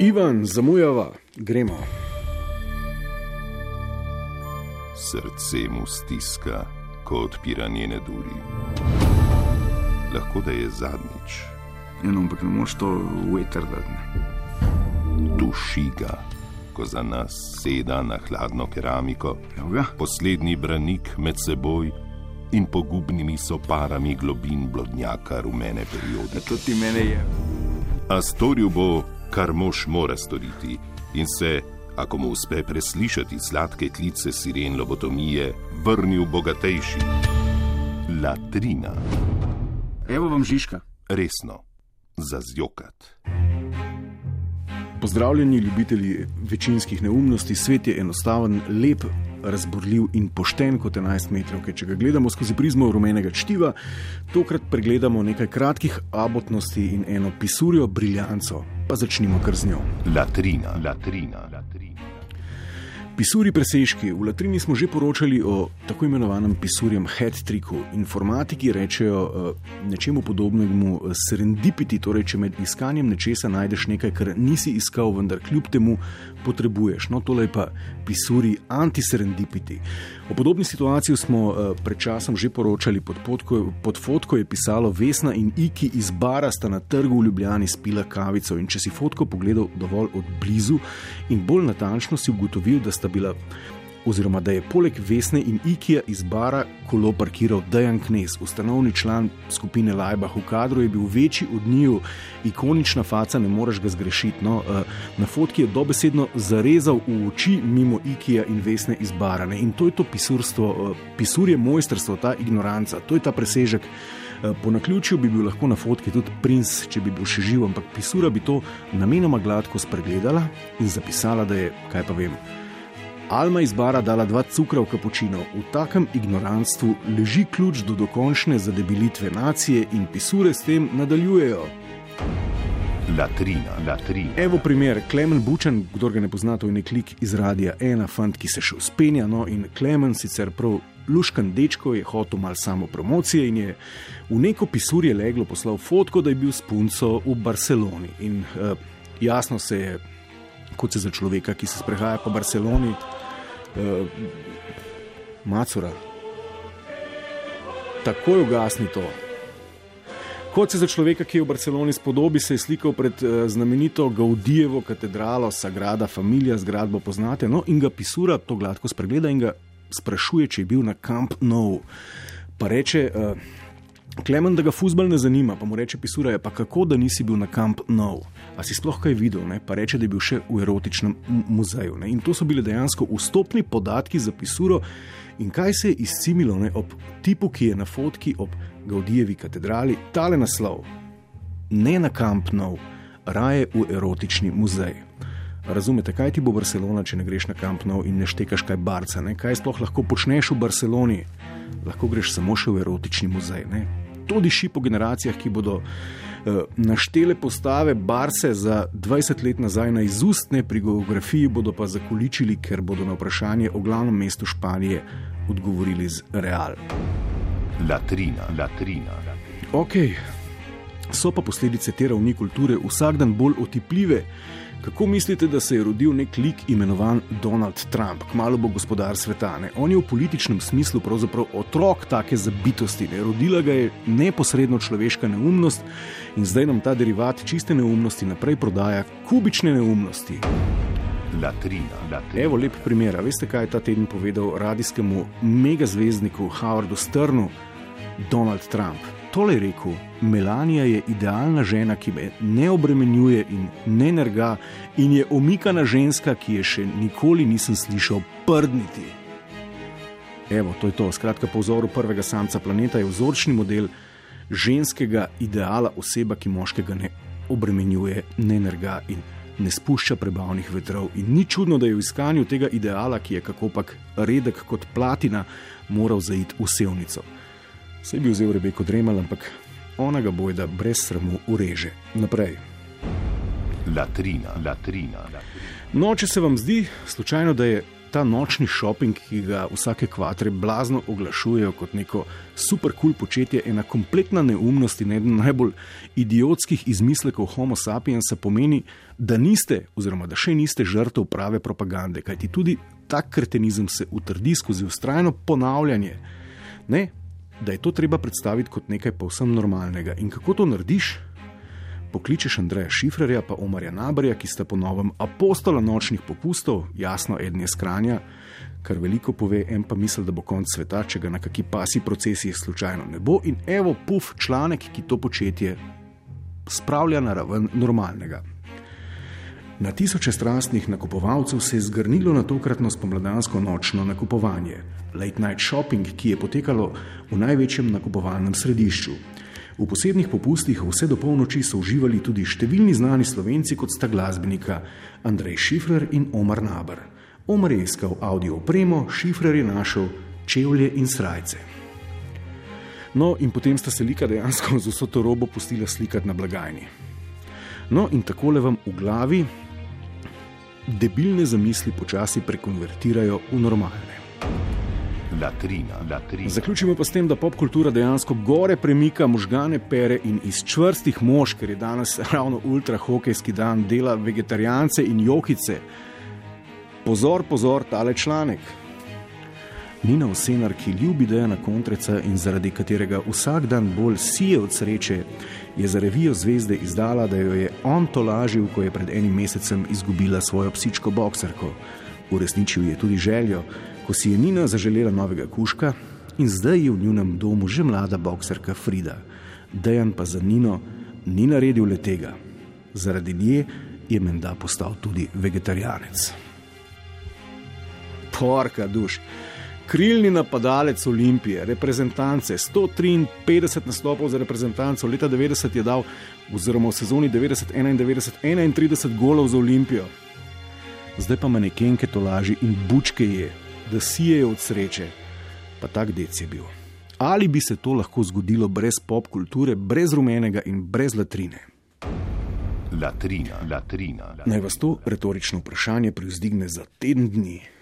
Ivan, zamujava, gremo. Srce mu stiska, ko odpira njene duri. Lahko da je zadnjič. Eno, ampak ne moreš to veter dati. Duši ga, ko za nas seda na hladno keramiko, Evo ga. poslednji branik med seboj in pogubnimi soparami globin blodnjaka rumene periode. Ja, to ti mene je. A storil bo, kar mož mora storiti, in se, ako mu uspe preslišati sladke klice siren lobotomije, vrnil bogatejši. Latrina, Evo vam Žižka. resno, za zjokat. Pozdravljeni, ljubitelji večinskih neumnosti. Svet je enostaven, lep, razborljiv in pošten kot 11 metrov. Če ga gledamo skozi prizmo rumenega čtiva, tokrat pregledamo nekaj kratkih abotnosti in eno pisurjo briljanco. Pa začnimo kar z njo. Latrina, latrina, latrina. Pisuri presežki. V Latrini smo že poročali o tako imenovanem pisurjem head-tricku. Informatiki rečejo uh, nečemu podobnemu uh, serendipiti, torej če med iskanjem nečesa najdeš nekaj, kar nisi iskal, vendar kljub temu potrebuješ. No, tole je pa pisuri antiserendipiti. O podobni situaciji smo uh, pred časom že poročali. Pod, potko, pod fotko je pisalo Vesna in Iki iz bara sta na trgu v Ljubljani spila kavico. In če si fotko pogledal dovolj od blizu in bolj natančno si ugotovil, da sta bila, oziroma da je poleg Vesne in Ikija iz bara kolo parkiral Dejan Knes, ustanovni član skupine Lajbah v kadru, je bil večji od njiju, ikonična faca, ne moreš ga zgrešiti. No, eh, na fotki je dobesedno zarezal v oči mimo Ikija in Vesne iz bara. Ne? In to je to pisurstvo, eh, pisur je mojstrstvo, ta ignoranca, to je ta presežek. Eh, Po naključju bi bil lahko na fotki tudi princ, če bi bil še živ, ampak pisura bi to namenoma gladko spregledala in zapisala, da je, kaj pa vem. Alma iz bara dala dva cukra v kapučino. V takem ignorantstvu leži ključ do dokončne zadebilitve nacije in pisure s tem nadaljujejo. Latrina, latrina. Evo primer, Klemen Bučan, kdo ga ne pozna, to je nek lik iz radia, ena fant, ki se še uspenja. No, in Klemen, sicer prav luškan dečko, je hotel malo samo promocije in je v neko pisurje leglo poslal fotko, da je bil s punco v Barceloni. In uh, jasno se je, kot se za človeka, ki se sprehaja po Barceloni, uh, macura. Takoj ugasni to. Kot se za človeka, ki je v Barceloni spodobi, se je slikal pred uh, znamenito Gaudijevo katedralo Sagrada Familia, zgradbo poznate, no in ga pisura to gladko spregleda in ga sprašuje, če je bil na Camp Nou. Pa reče, uh, Klemen, da ga futbol ne zanima, pa mu reče pisura, je pa kako, da nisi bil na Camp Nou. A si sploh kaj videl, ne? pa reče, da je bil še v erotičnem muzeju. Ne? In to so bile dejansko vstopni podatki za pisuro. In kaj se je izcimilo ne? ob tipu, ki je na fotki ob Gaudijevi katedrali, tale naslov: Ne na Camp Nou, raje v erotični muzej. Razumete, kaj ti bo Barcelona, če ne greš na Camp Nou in ne štekaš kaj barca? Ne? Kaj sploh lahko počneš v Barceloni? Lahko greš samo še v erotični muzej. Ne? To diši po generacijah, ki bodo eh, naštele postave barce za 20 let nazaj na izustne, pri geografiji bodo pa zakoličili, ker bodo na vprašanje o glavnem mestu Španije odgovorili z real. Latrina, latrina. Ok, so pa posledice te ravni kulture vsak dan bolj otipljive. Kako mislite, da se je rodil nek lik imenovan Donald Trump, kmalo bo gospodar sveta? Ne? On je v političnem smislu pravzaprav otrok take zabitosti, ne? rodila ga je neposredno človeška neumnost in zdaj nam ta derivat čiste neumnosti naprej prodaja kubične neumnosti. Latrina, latrina. Evo lep primer. Veste, kaj je ta teden povedal radijskemu megazvezdniku Howardu Strnu Donald Trump? Tole je rekel: Melanija je idealna žena, ki me ne obremenjuje in ne nerga, in je omikana ženska, ki je še nikoli nisem slišal prdniti. Evo, to je to. Skratka, po vzoru prvega samca planeta je vzorčni model ženskega ideala oseba, ki moškega ne obremenjuje, ne nerga in ne spušča prebavnih vetrov. In ni čudno, da je v iskanju tega ideala, ki je kakopak redek kot platina, moral zaiti v sevnico. Vse bi vzel Rebeko Dremal, ampak ona ga bojda brez sramu ureže. Naprej. Latrina, latrina, latrina. No, če se vam zdi slučajno, da je ta nočni šoping, ki ga vsake kvatre blazno oglašujejo kot neko super kul cool početje, ena kompletna neumnost in eden najbolj idiotskih izmislekov Homo sapiensa pomeni, da niste, oziroma da še niste žrtev prave propagande, kajti tudi tak kretenizem se utrdi skozi ustrajno ponavljanje. Ne, da je to treba predstaviti kot nekaj povsem normalnega. In kako to narediš? Pokličeš Andreja Šifrerja pa Omarja Nabrja, ki sta po novem apostola nočnih popustov, jasno, eden je skranja, kar veliko pove, en pa misli, da bo konc sveta, če ga na kaki pasi procesiji slučajno ne bo. In evo, puf, članek, ki to početje spravlja na raven normalnega. Na tisoče strastnih nakupovalcev se je zgrnilo na tokratno spomladansko nočno nakupovanje, late night shopping, ki je potekalo v največjem nakupovalnem središču. V posebnih popustih vse do polnoči so uživali tudi številni znani slovenci, kot sta glasbenika Andrej Šifrer in Omar Nabr. Omar je iskal audio opremo, Šifrer je našel čevlje in srajce. No, in potem sta se lika dejansko z vso to robo pustila slikati na blagajni. No, in takole vam v glavi debilne zamisli počasi prekonvertirajo v normalne. Latrina, latrina. Zaključimo pa s tem, da popkultura dejansko gore premika možgane pere in iz čvrstih mož, ker je danes ravno ultrahokejski dan, dela vegetarijance in jokice. Pozor, pozor, tale članek. Nina Osenar, ki ljubi Dejana Kontreca in zaradi katerega vsak dan bolj sije od sreče, je za revijo Zvezde izdala, da jo je on tolažil, ko je pred enim mesecem izgubila svojo psičko bokserko. Uresničil je tudi željo, ko si je Nina zaželela novega kuška in zdaj je v njunem domu že mlada bokserka Frida. Dejan pa za Nino ni naredil le tega. Zaradi nje je menda postal tudi vegetarijanec. Porka duš. Krilni napadalec Olimpije, reprezentance, 153 nastopov za reprezentanco, leta 90 je dal, oziroma v sezoni 90-91, 31 golov za Olimpijo. Zdaj pa manekenke to laži in bučke je, da sijejo od sreče, pa tak dec je bil. Ali bi se to lahko zgodilo brez pop kulture, brez rumenega in brez latrine? Latrina, latrina. latrina. Naj vas to retorično vprašanje privzdigne za teden dni.